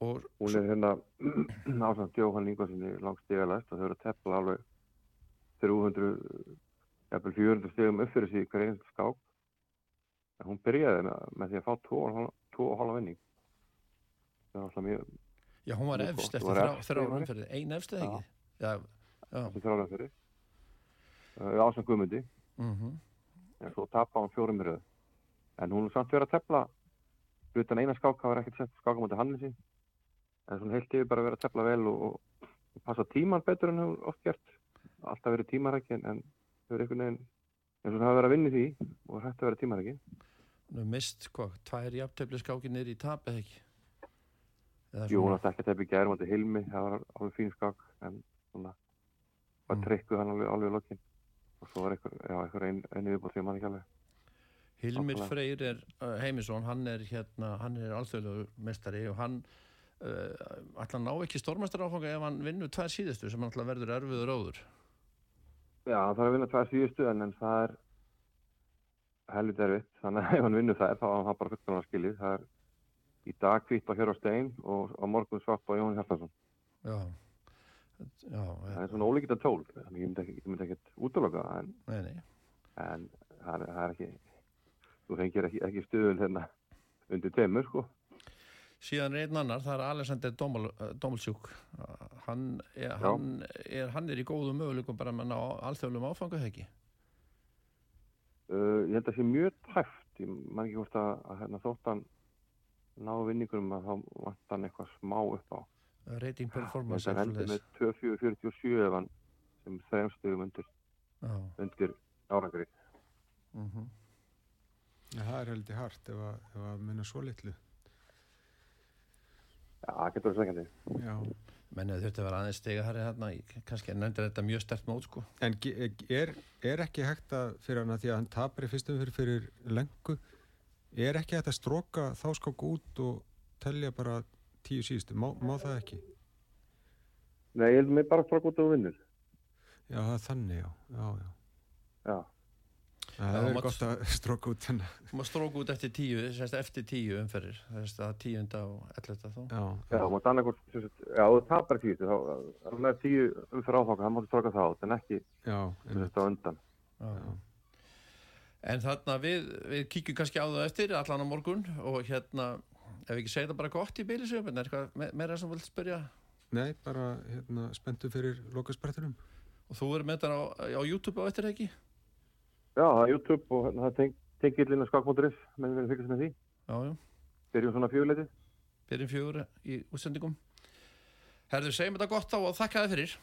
Og Hún er hérna ásamt Jóhann Ingvarssoni langt stigalæst og þau eru að tepla alveg 300, jafnvel 400 stigum upp fyrir í hver einstu skák. En hún byrjaði með, með því að fá 2,5 vinning. Það var alltaf mjög, já, hún var efst eftir Var þrjá, efst, þrjá ég var umferði. Ein efst eða ekki? Já, já. þessi þrálega fyrir. Uh, ásamt Guðmundi, Mm en svo tapa hún fjórum röð. En hún er samt verið að tepla, utan eina skák, það var ekkert sett skáka mútið Hannesi. En svona heilt yfir bara verið að tepla vel og, og, og passa tíman betur en hún oft gert. Alltaf verið tímarækki en, en þau eru einhvern veginn, og það hafa verið að vinna í því og hætti að vera tímarækki. Hefur mist, hvað, tvær jafntöfli skáki niður í tap eða ekki? Jú, hún svona- átti ekki að tepla í gærum átti Hilmi, það var alveg fín skák, en svona var Mm. trikkuð hann alveg, alveg í lokin. Og svo var einhver, einu viðbúr sem hann ekki alveg. Hilmir. Freyr er uh, Heimisson, hann er hérna, hann er alþjóðlegu mestari og hann uh, ætla að ná ekki stórmestar áfanga ef hann vinnur tvær síðustu sem hann ætla að verður erfiður óður. Já, hann þarf að vinna tvær síðustu en, en það er helvita erfitt. Þannig að ef hann vinnur þær þá er hann bara fullkomlega skilið. Það er í dag kvitt á Hjörvar Stein og á morgun svart á Jón Hjartarsson. Já, já, Það er svona ólíkita tól. Þannig ég myndi ekki, ég myndi ekkert útloka en, en það, er, það er ekki, þú fengir ekki, ekki stuðun hérna undir teimur sko. Síðan er einn annar, það er Alexander Domelsjúk. Uh, Hann hann, hann er í góðum möguleikum bara með ná alþjóðlum áfanga þegar ekki. Uh, ég held að það sé mjög tæft. Ég man ekki hvort að, að hérna, þótt hann ná vinningurum að þá vant hann eitthvað smá upp á. Rating performance Það er hendur svoleiðis. með 2.47 ef hann sem þremstöðum undir, Já, undir árangri. mhm. Já, það er heldur hart ef að, ef að minna svo litlu. Já, það getur verið sveikandi. Já. Menni þurfti að vera aðeins stiga herri hérna, kannski nefndir þetta mjög stert mót sko. En er, er ekki hægt að fyrir hann að því að hann tapar í fyrstum fyrir fyrir lengu, er ekki hægt að stróka þá skák út og telja bara tíu síðustu, má, má það ekki? Nei, ég held mig bara strók út og vinnur. Já, það er þannig, já, já, já. Já, Það Já, er mátt- gott að stróka út. Þú maður stróku út eftir tíu, sérst eftir tíu umferðir, þess að tíunda og elletta þó. Já, já, annarkort, sem sagt, já, þú tapar tíu, þá, þá er með tíu umfyrir áfanga, það máttu stróka það át, en ekki, á undan. Já. já. En þarna við, við kíkjum kannski á það eftir, allan á morgun og hérna, ef við ekki segja það bara gott í bílisöfum, er eitthvað me- meira sem vilt spyrja? Nei, bara hérna, spenntu fyrir lokasprættunum. Og þú verður með þetta á, á YouTube á eftir ekki? Já, það er YouTube og hérna, það teng, tengir inn á skakmóturis, menn við erum fyrkast með því. Já, já, Byrjum svona fjöguleitið. byrjum fjögur í útsendingum. Herðu, segjum þetta gott á og þakka þið fyrir.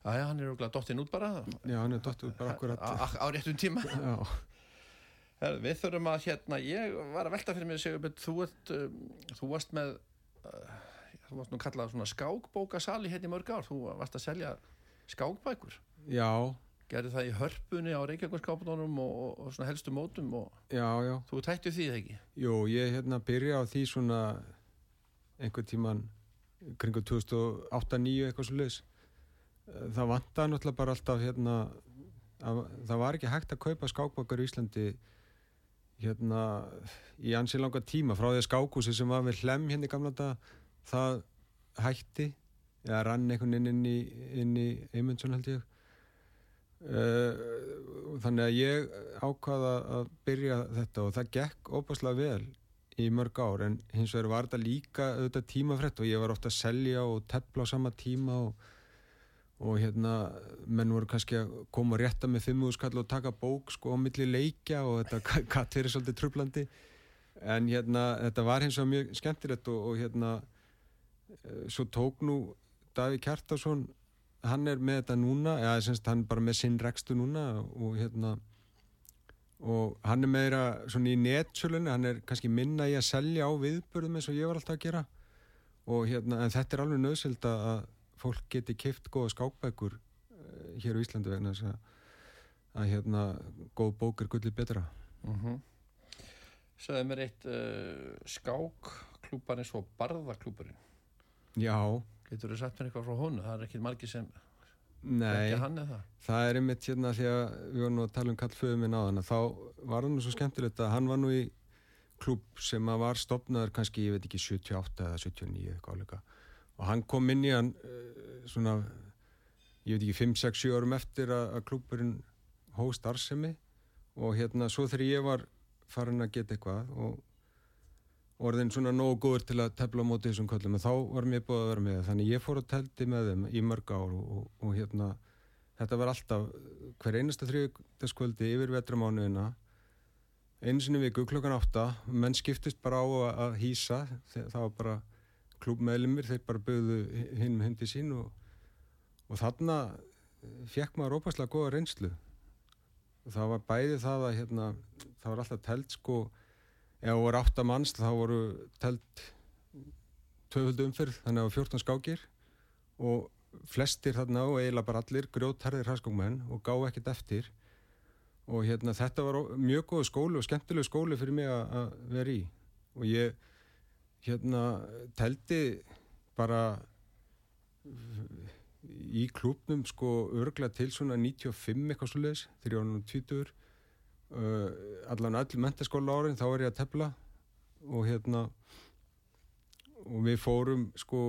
Æja, hann er auðvitað dottinn út bara. Já, hann er dottur bara akkurat. Á, réttum tíma. Herðu, við þurfum að hérna, ég var að velta fyrir mig Sigurbjörn, þú, ert, um, þú varst með, uh, þú varst nú kallað svona skákbókasali hérna í mörg ár, þú varst að selja skákbækur. já, Gerði það í hörpunni á Reykjavíkskapunum og, og, og svona helstu mótum og já, já. þú tættu því það ekki? Jú, ég hérna byrja á því svona einhver tíman kringu 2008-2009 eitthvað svo leiðis. Það vantaði náttúrulega bara alltaf hérna, að, það var ekki hægt að kaupa skákbókar í Íslandi hérna í ansi langa tíma frá því að skákúsi sem var við hlem hérna í gamla dag, það hætti eða rann einhvern inn inn í, inn í Eymundsson held ég. Uh, þannig að ég ákvaða að byrja þetta og það gekk óbáslega vel í mörg ár en hins vegar var þetta líka auðvitað tímafrætt og ég var ofta að selja og tepla á sama tíma og, og hérna menn voru kannski að koma og rétta með fimmúðskall og taka bók sko á milli leikja og þetta gatt verið svolítið trublandi en hérna þetta var hins vegar mjög skemmtilegt og, og hérna eh, svo tók nú Daví Kjartason hann er með þetta núna eða semst hann er bara með sinn rekstu núna og hérna og hann er meira svona í netsölunni hann er kannski minna í að selja á viðbörðum eins og ég var alltaf að gera. Og hérna, en þetta er alveg nöðsild að fólk geti keift góða skákbækur uh, hér á Íslandi vegna þess að, að hérna góð bók er gullið betra Mm -hmm. Sæði mér eitt uh, skákklúpar eins og barðaklúparinn. Já, Getur þú sagt mér eitthvað frá honu? Það er ekki margir sem nei eða? það er einmitt hérna því að við varum að tala um kallföðu minn á þann þá var það nú svo skemmtilegt að hann var nú í klúb sem að var stopnaður kannski, ég veit ekki, 78 eða 79 eitthvað áleika og hann kom inn í hann uh, svona ég veit ekki, 5, 6, 7 árum eftir að, að klúburinn hóst arsemi og hérna svo þegar ég var farin að geta eitthvað og orðin svona nógu góður til að tefla á móti þessum köllum en þá var mér búið að vera með þannig ég fór að teldi með þeim í mörg ár og, og, og hérna þetta var alltaf hver einasta þriðdaskvöldi yfir vetramánuðina einu sinni viku klokkan átta menn skiptist bara á að hýsa það var bara klúbmeðlumir þeir bara bögðu hinn með hindi sín og, og þarna fekk maður ópaslega góða reynslu. Og það var bæði það að hérna, það var alltaf telt sko ef það voru átta manns þá voru telt töföldu umfyrð þannig að það var 14 skákir og flestir þarna og eiginlega bara allir grjótharðir hraskókmenn og gá ekkert eftir. Og hérna þetta var mjög góð skóli og skemmtilegu skóli fyrir mig að vera í. Og ég hérna teldi bara í klúbnum sko örgla til svona 95 eitthvað svo leiðis þegar ég var nú 20 uh, allan öll mentaskóla árin þá var ég að tefla og hérna og við fórum sko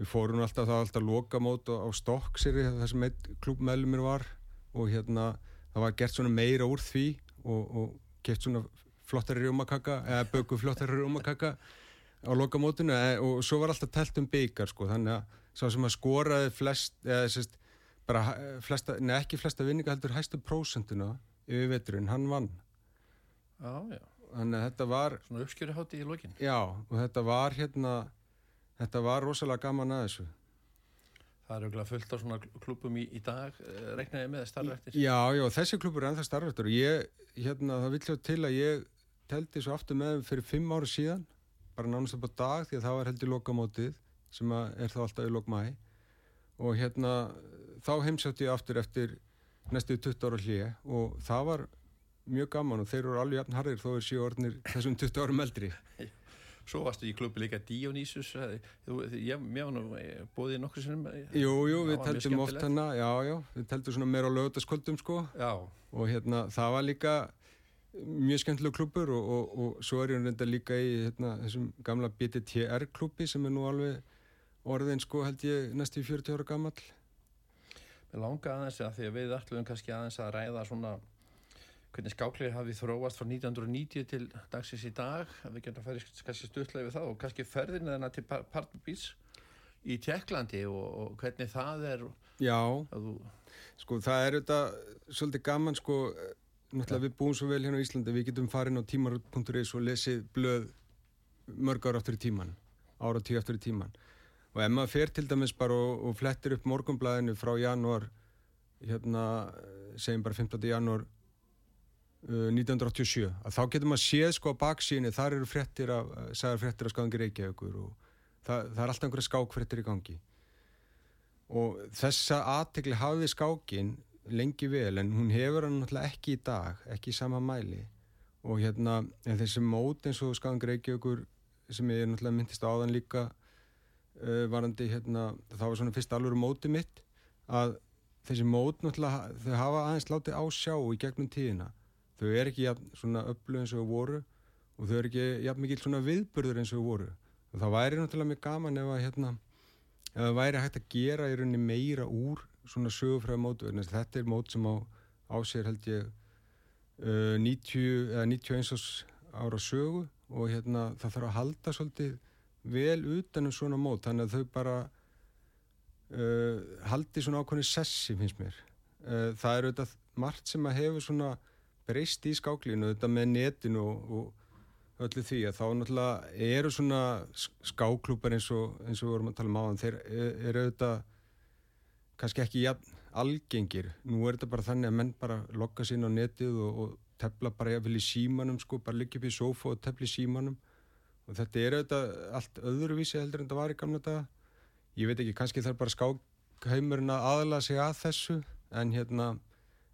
við fórum alltaf það alltaf lokamót á, Stokksiri þar sem einn klúbmeðlumir var og hérna það var gert svona meira úr því og, og gert svona flottari rjómakaka eða böku flottari rjómakaka á lokamótinu e, og svo var alltaf telt um byggar sko þannig að sá sem að skoraði flest eða sérst bara eh, flesta, neða ekki flesta vinninga heldur hæstu prósentuna yfir veturinn, hann vann Já, já. þannig að þetta var Svona uppskjöruhátti í lokin. já, og þetta var hérna þetta var rosalega gaman að þessu Það er auðvitað fullt af svona klúpum í, í dag, eh, reiknaði með starfrættir. já, já, þessi klubur er ennþá starfættur og ég, hérna, það vill sjá til að ég teldi svo aftur með fyrir fimm ára síðan bara nánast upp á dag því að það var heldur lokamótið sem er þá alltaf í lokmæ og hérna þá heimsætti ég aftur eftir næstu 20 ára hlýja og það var mjög gaman og þeir eru alveg jafn harðir þó er síu orðnir þessum 20 árum eldri. Svo varstu í klubbi líka Dionysus, þú- ég, var nú eh, bóðið nokkur sinnum. eh, Jú, jú, við teldum oft hana, já, já, við teldum svona meira á lögutaskvöldum sko. Já, og hérna það var líka mjög skemmtileg klubur og, og, og svo er ég reynda líka í hérna, þessum gamla BTTR klubi sem er nú alveg orðin sko held ég næstu í 40 ára gamall. Mér langaði aðeins að því að við ætlum kannski aðeins að ræða svona hvernig skáklið hafi þróast frá 1990 til dagsins í dag, við getum að færi kannski stuttlega við það og kannski ferðin þeirna til Partnabís í Tjekklandi og, og hvernig það er. Já, þú... sko það er þetta svolítið gaman sko náttúrulega við búum svo vel hérna á Íslandi við getum farin á tímar.is og lesið blöð mörg ára aftur í tíman ára tíu aftur í tíman og ef maður fer til dæmis bara og, og flettir upp morgunblæðinu frá janúar hérna segjum bara 15. janúar uh, 1987 að þá getur maður séð sko á baksíni þar eru frettir af, sagðar frettir af skáðingi Reykjavíkur og það, það er alltaf einhverja skákfrettir í gangi og þessa aðtegli hafði skákin lengi vel en hún hefur hann náttúrulega ekki í dag, ekki í sama mæli. Og hérna þessi mót eins og skáðingi Reykjavíkur sem ég náttúrulega myndist áðan líka uh, varandi hérna, það var svona fyrst alveg móti mitt að þessi mót náttúrulega þau hafa aðeins látið á sjá í gegnum tíðina. Þau er ekki jafn, svona öllu eins og voru og þau er ekki jafn mikið svona viðburður eins og voru. Og það væri náttúrulega mjög gaman ef að hérna ef það væri hægt að gera í rauninni meira úr svona sögufræða mótu þetta er mót sem á, á sér held ég uh, 90 eða 91 ára sögu og hérna það þarf að halda svolítið vel utanum svona mót þannig að þau bara uh, haldi svona ákveðin sessi finnst mér. Uh, það er auðvitað margt sem að hefur svona breyst í skáklínu auðvitað með netinu og, og öllu því að þá náttúrulega eru svona skáklúpar eins og, eins og við vorum að tala um á þeir eru auðvitað kannski ekki jafn algengir. Nú er þetta bara þannig að menn bara lokka sín á netið og, og tefla bara jafnvel í símanum sko, bara liggja upp í sofa og tefla í símanum. Og þetta er auðvitað allt öðruvísi heldur en þetta var í gamla daga. Ég veit ekki, kannski þarf bara skákhaumurinn að aðla sig að þessu en hérna,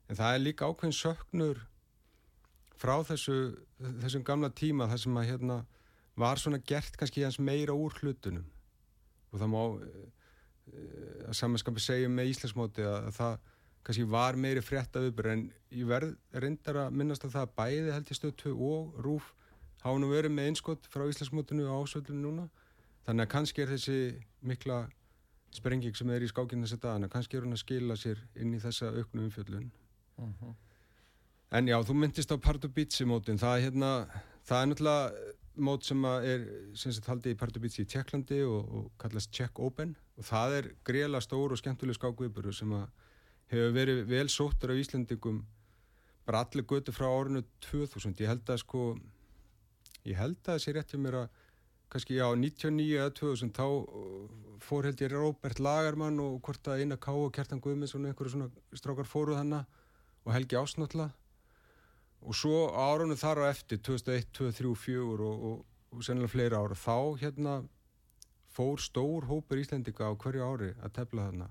en það er líka ákveðin söknur frá þessu, þessum gamla tíma þar sem að hérna var svona gert kannski hans meira úr hlutunum. Og það má að samanskapi segja með Íslandsmóti að, að það kannski var meiri frétta viðbyrð en ég verð reyndar að minnast að það bæði held ég stötu og rúf hafa nú verið með einskott frá Íslandsmótinu og ásvöldinu núna þannig að kannski er þessi mikla sprenging sem er í skákinn þessi dagana kannski er hún að skila sér inn í þessa auknu umfjöldun uh mhm. -huh. en já, þú myndist á Pardubici mótin það hérna, það er náttúrulega mót sem er sem sagt haldið í Pardubici í Tjekklandi og, og kallast Czech Open. Og það er greiðlega stór og skemmtuleg skákviðburu sem hefur verið vel sóttur af Íslandingum bara allir götu frá árinu 2000 ég held að sko ég held að það sé rétt um mér að kannski já 99 eða 2000 þá uh, fór held ég Róbert Lagermann og hvort að Einar Ká og Kjartan Guðmins og einhverju svona strákar fóruð hanna og Helgi Ásnáttla og svo árunum þar á eftir 2001, 2003, 2004 og, og, og sennilega fleira ára þá hérna fór stór hópur Íslandinga á hverju ári að tefla þarna.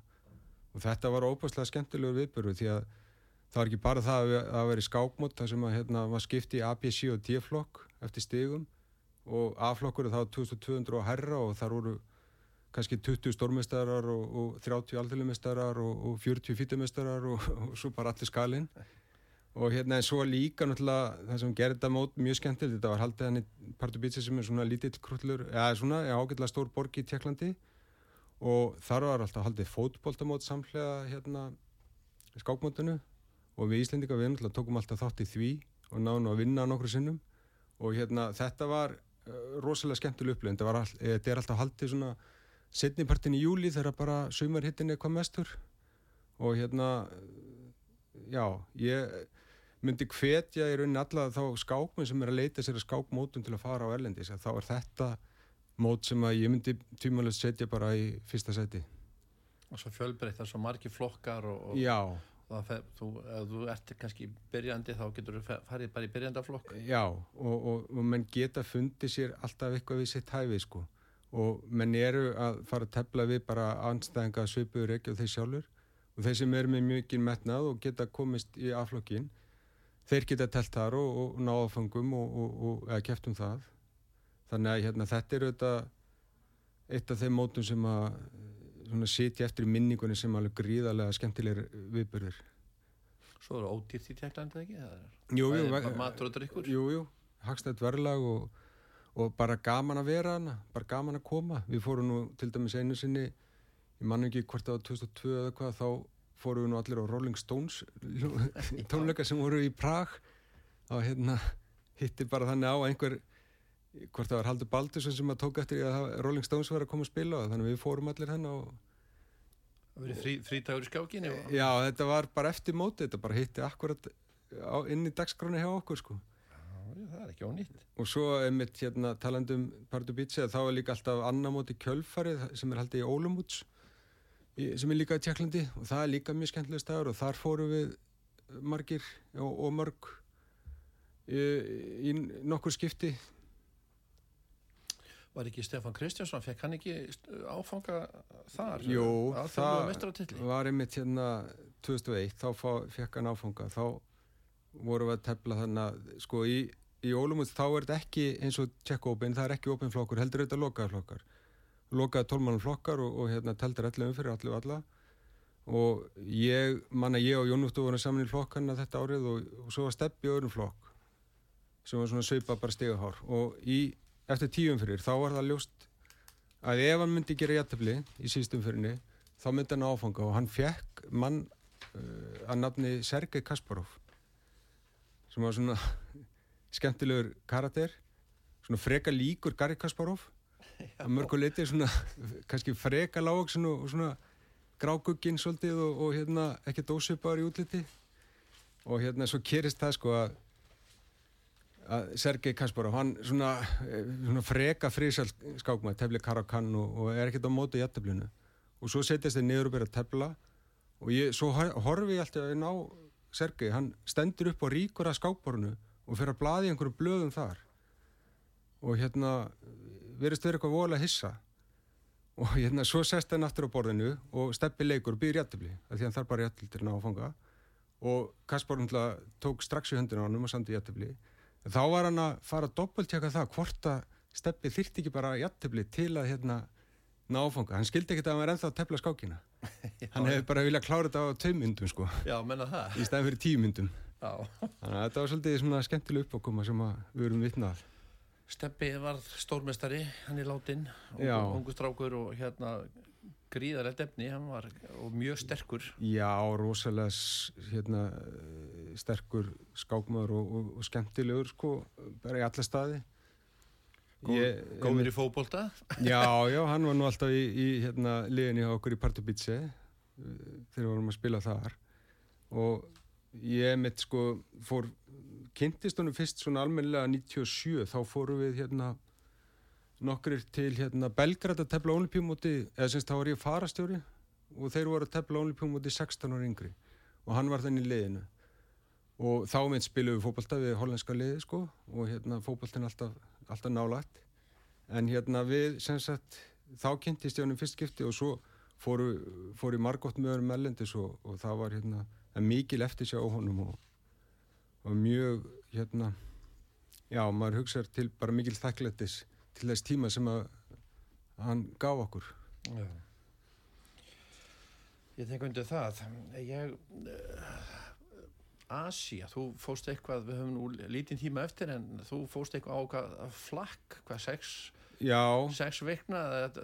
Og þetta var óbúslega skemmtilegur viðbörðu því að það var ekki bara það að það veri skákmót þar sem að hérna var skipti A, B, C og D flokk eftir stigum. Og A flokkur er þá 2200 og herra og þar voru kannski 20 stórmestarar og, og 30 alþjóðlumestarar og, og 40 fýtumestarar og, og svo bara allir skalinn og hérna en svo líka náttúrulega það sem gerði þetta mót mjög skemmtilegt þetta var haldið hann í Pardubice sem er svona lítill krullur, eða svona ágætlega stór borg í Tjekklandi og þar var alltaf haldið fótbóltamót samlega hérna skákmótinu. Og við Íslendika við náttúrulega tókum alltaf þátt í því og náðum að vinna nokkru sinnum. Og hérna þetta var uh, rosalega skemmtileg upplifin þetta, all, eh, þetta er alltaf haldið svona setnipartin í júli þegar bara saumarhittin er hvað mestur. Og hérna já, ég myndi hvetja í rauninni alla þá skákminn sem er að leita sér að skákmótum til að fara á Erlendis þá er þetta mót sem að ég myndi tímalust setja bara í fyrsta seti og svo fjölbreytt það er svo margi flokkar og, og já. fer, þú, ef þú ert kannski byrjandi þá getur þú farið bara í byrjandaflokk. Já og, og, og menn geta fundið sér alltaf eitthvað við sitt hæfi sko. Og menn eru að fara að tefla við bara anstæðinga svipuður ekki og þeir sjálfur og þeir sem eru með mjög metnað og geta komist í aflokkin þeir geta telt þar og náða fangum og eða kæft um það. Þannig að hérna, þetta er auðvitað eitt af þeim mótum sem að sitja eftir í minningunni sem alveg gríðarlega skemmtilegir viðbörður Svo eru ódýrt í Tjekklandi ekki? Jú, jú, matur og drikkur Jú, jú, hagstætt verðlag og, og bara gaman að vera hana bara gaman að koma. Við fórum nú til dæmis einu sinni ég mann ekki hvort það var 2002 eða hvað þá fórum við nú allir á Rolling Stones tónleika sem voru í Prag og hérna hitti bara þannig á einhver hvort það var Haldur Baldursson sem að tók eftir að Rolling Stones var að koma að spila og þannig að við fórum allir henn og Það verið frí, frítagur í skákinni og... já, þetta var bara eftir móti þetta bara hitti akkurat á, inn í dagskráni hjá okkur sko Já, það er ekki ónýtt. og svo einmitt hérna talandum Pardu Beach þá er líka alltaf annar móti kjölfarið sem er haldið í Ólumúts sem er líka í Tjekklandi og það er líka mjög skemmtileg staður og þar fórum við margir og, og mörg í, í nokkur skipti. Var ekki Stefan Kristjánsson, fekk hann ekki áfanga þar? Jú, það var einmitt hérna 2001, þá fá, fekk hann áfanga. Þá vorum við að tefla þannig að sko í, í Ólumúts þá er þetta ekki eins og tjekkópin, það er ekki opin flokkur, heldur þetta lokaða flokkar lokaða tólmann flokkar og, og hérna teldur allir umfyrir allir alla. Og ég, manna ég og Jónúttu vorum saman í flokkarna þetta árið og, og svo var steppi öðrum flokk sem var svona sveipa bara stegahár og í, eftir tíum fyrir þá var það ljóst að ef hann myndi gera jættabli í sístum fyrirni þá myndi hann áfanga og hann fekk mann uh, að nafni Sergei Kasparov sem var svona skemmtilegur karakter svona freka líkur Garri Kasparov að mörgu leiti svona kannski freka lágaksin og, svona grágugginn svolítið og, og hérna ekki dósipaður í útliti. Og hérna svo kerist það sko að að Sergei Kasparov, hann svona, eh, svona freka frísal skákmaður, tefli karakann og, og er ekkert á móti í jættablinu og svo setjast þeir niður og byrja að tefla. Og ég, svo hor- horfi ég alltaf inn á Sergei, hann stendur upp og ríkur að skákborinu og fyrir að blaði einhverjum blöðum þar. Og hérna verðist verið eitthvað vola hissa. Og hérna svo sest hann aftur á borðinu og steppi leikur og býr jættibli því hann þarf bara jættil til að áfanga og Kaspar hundla tók strax í höndina á hann og sandi jættibli þá var hann að fara að doppeltjaka það hvort að steppi þyrti ekki bara jættibli til að hérna ná áfanga, hann skildi ekki að hann var ennþá að tefla skákina. Hann hefði bara viljað klára þetta á tveim myndum sko, Já, í stæðin fyrir tíu myndum Já. þannig að þetta var svolítið svona skemmtileg uppákoma sem að við erum vitnað Steppi var stórmestari, hann er látin, Já. ungu strákur og hérna gríðarlega defni, hann var og mjög sterkur. Já, rosalega hérna, eh, sterkur skákmaður og, og, og skemmtilegur sko, bara í alla staði Góð, góður í fótbolta. Já, já, hann var nú alltaf í, í hérna, liðinni hjá okkur í Partubitsi þegar við vorum að spila þar og ég mitt sko fór, kynntist honum fyrst svona almennilega 97 þá fórum við hérna nokkrir til hérna Belgrad að tefla olimpíumóti, eða semst þá var ég farastjóri og þeir voru að tefla olimpíumóti 16 ára yngri og hann var þannig í liðinu. Og þá mitt spilum við fótbolta við hollenska liði sko og hérna fótboltin alltaf, alltaf nálægt. En hérna við sem sagt þá kynntist ég honum fyrst skipti og svo fóru, fóru margótt með öðrum ellendis og, og það var hérna mikil eftir sjá honum og, og mjög hérna já, maður hugsaður til bara mikil þakklættis til þess tíma sem að hann gaf okkur Já. Ég tenk undir það. Ég, uh, Asia, þú fóst eitthvað, við höfum nú lítinn tíma eftir en þú fóst eitthvað á hvað flakk, hvað sex, já, sex vikna,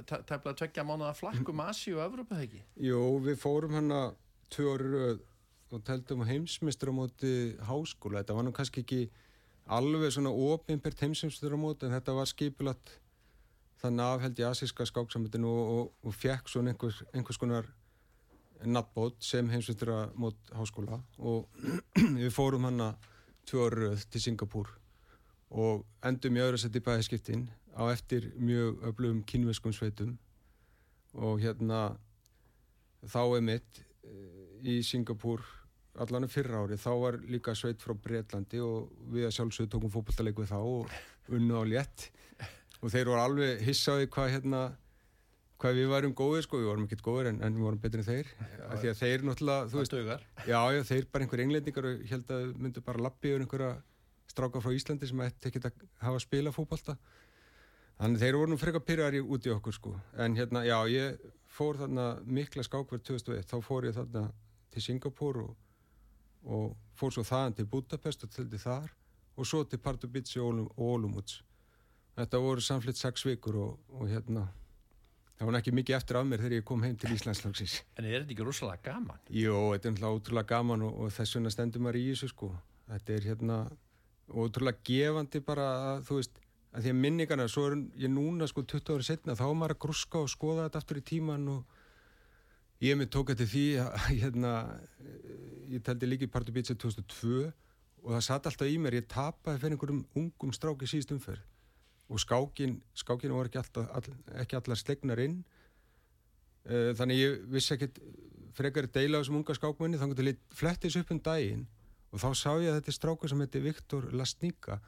tefla tveggja mánuða flakk um Asi og þegar ekki? jú, við fórum hérna tvö orður röð og teldum heimsmyndstur á móti háskóla, þetta var nú kannski ekki alveg svona opinbert heimsmyndstur á móti en þetta var skipulat þannig afheld í asíska skáksamöndinu og, og, og fekk svona einhvers, einhvers konar nattbót sem heimsmyndstur á mót háskóla. Og við fórum hana tvö orður röð til Singapúr og endum í öðru seti bæðiskiptin á eftir mjög öflugum kynveskum sveitum. Og hérna þá er mitt í Singapúr allan fyrra ári, þá var líka sveit frá Breitlandi og við að sjálfsögðu tókum fótballtaleik við þá og unnu á létt. Og þeir voru alveg hissaði hvað hérna hvað við varum góðir sko, við vorum ekkert góðir en, en við vorum betri en þeir. Af því að þeir náttúrulega, þú veist, já, já, þeir bara einhver englendingar og held að myndu bara lappi yfir einhverja stráka frá Íslandi sem ætti ekkert að hafa spila fótbolta. Þannig þeir voru nú frekar pyrrari út í okkur sko. En hérna, já, ég fór þarna mikla skákverð 2001, þá fór ég þarna til Singapúr og, og fór svo þaðan til Budapest og tildi þar og svo til Pardubice og Olum- og Olumuts þetta voru samflitt sex vikur og, og hérna það var ekki mikið eftir af mér þegar ég kom heim til Íslandslagsins En er þetta ekki rosalega gaman? Jó, þetta er náttúrulega ótrúlega gaman og, og þess vegna stendur maður í þessu sko. Þetta er hérna ótrúlega gefandi bara að, þú veist, að því að minningarna, svo er ég núna sko 20 ári setna, þá er maður að gruska og skoða þetta aftur í tíman og ég með tók þetta því að hérna, ég teldi líki Party Beats 2002 og það satt alltaf í mér, ég tapaði fyrir einhverjum ungum stráki síðust umferð. Og skákin, skákinu var ekki, alltaf, all, ekki allar slegnar inn. Uh, þannig ég vissi ekkit frekar deila á þessum unga skákmenni þannig að það flettis upp um daginn. Og þá sá ég að þetta er strákur sem heitir Viktor Lastníka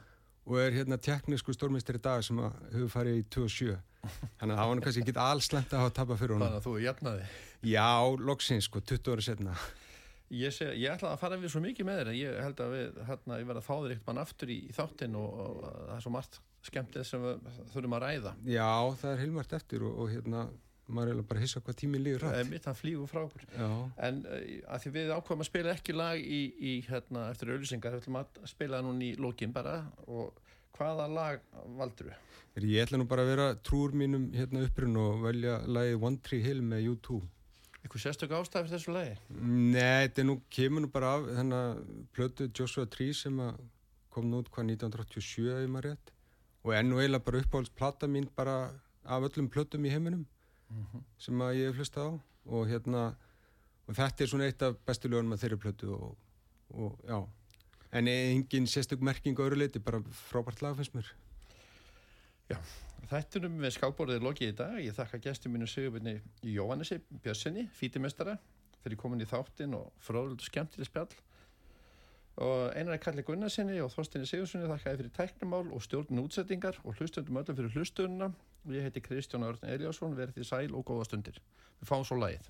og er hérna teknísku stórmestri í dag sem hefur farið í 27 þannig að það var hann kannski ekki alls slemt að hafa tapað fyrir honum. Þannig að þú er jafnaði. Já, loksins sko, 20 ára setna Ég, sé, ég ætla að fara við svo mikið með þér ég held að við, hérna, ég verði að fá þér eitt mann aftur í, í þáttinn og, og það er svo margt skemmtið sem við þurfum að ræða. Já, það er heilmart eftir og, og hérna maður er bara að hissa hvað tíminn líður rætt mitt hann flýgur frá okkur. Já. en uh, að því við ákvæmum að spila ekki lag í, í hérna, eftir auðvisingar við ætlum að spila núna í lókin bara og hvaða lag valdur við? Ég ætla nú bara að vera trúr mínum hérna upprinn og velja lagi One Tree Hill með U2 Eitthvað sérstök ástæð fyrir þessu lagi? Nei, þetta nú kemur nú bara af þennan plötu Joshua Tree sem kom nú út hvað 1987 ef maður rétt og enn og eiginlega bara uppáhaldsplata mín bara af öllum plötum í heiminum mm -hmm. sem að ég hef hlustað á og hérna og þetta er svona eitt af bestu lögunum að þeirri plötu og, og já en engin sérstök merking á öru leiti bara frábært lag finnst mér. Já, þættunum við skábborðið lokið í dag. Ég þakka gestum mínu Sigurbjörni Jóhannessi Björnssoni, fítimestara fyrir komin í þáttin og fróðlut og skemmtileg spjall. Og einar er Kalli Gunnarsinni og Þorstinni Sigurssoni þakkaði fyrir tæknumál og stjórnum útsettingar og hlustöndum öllum fyrir hlustununa og ég heiti Kristján Örn Eliasson verið því sæl og góða stundir. Við fáum svo lagið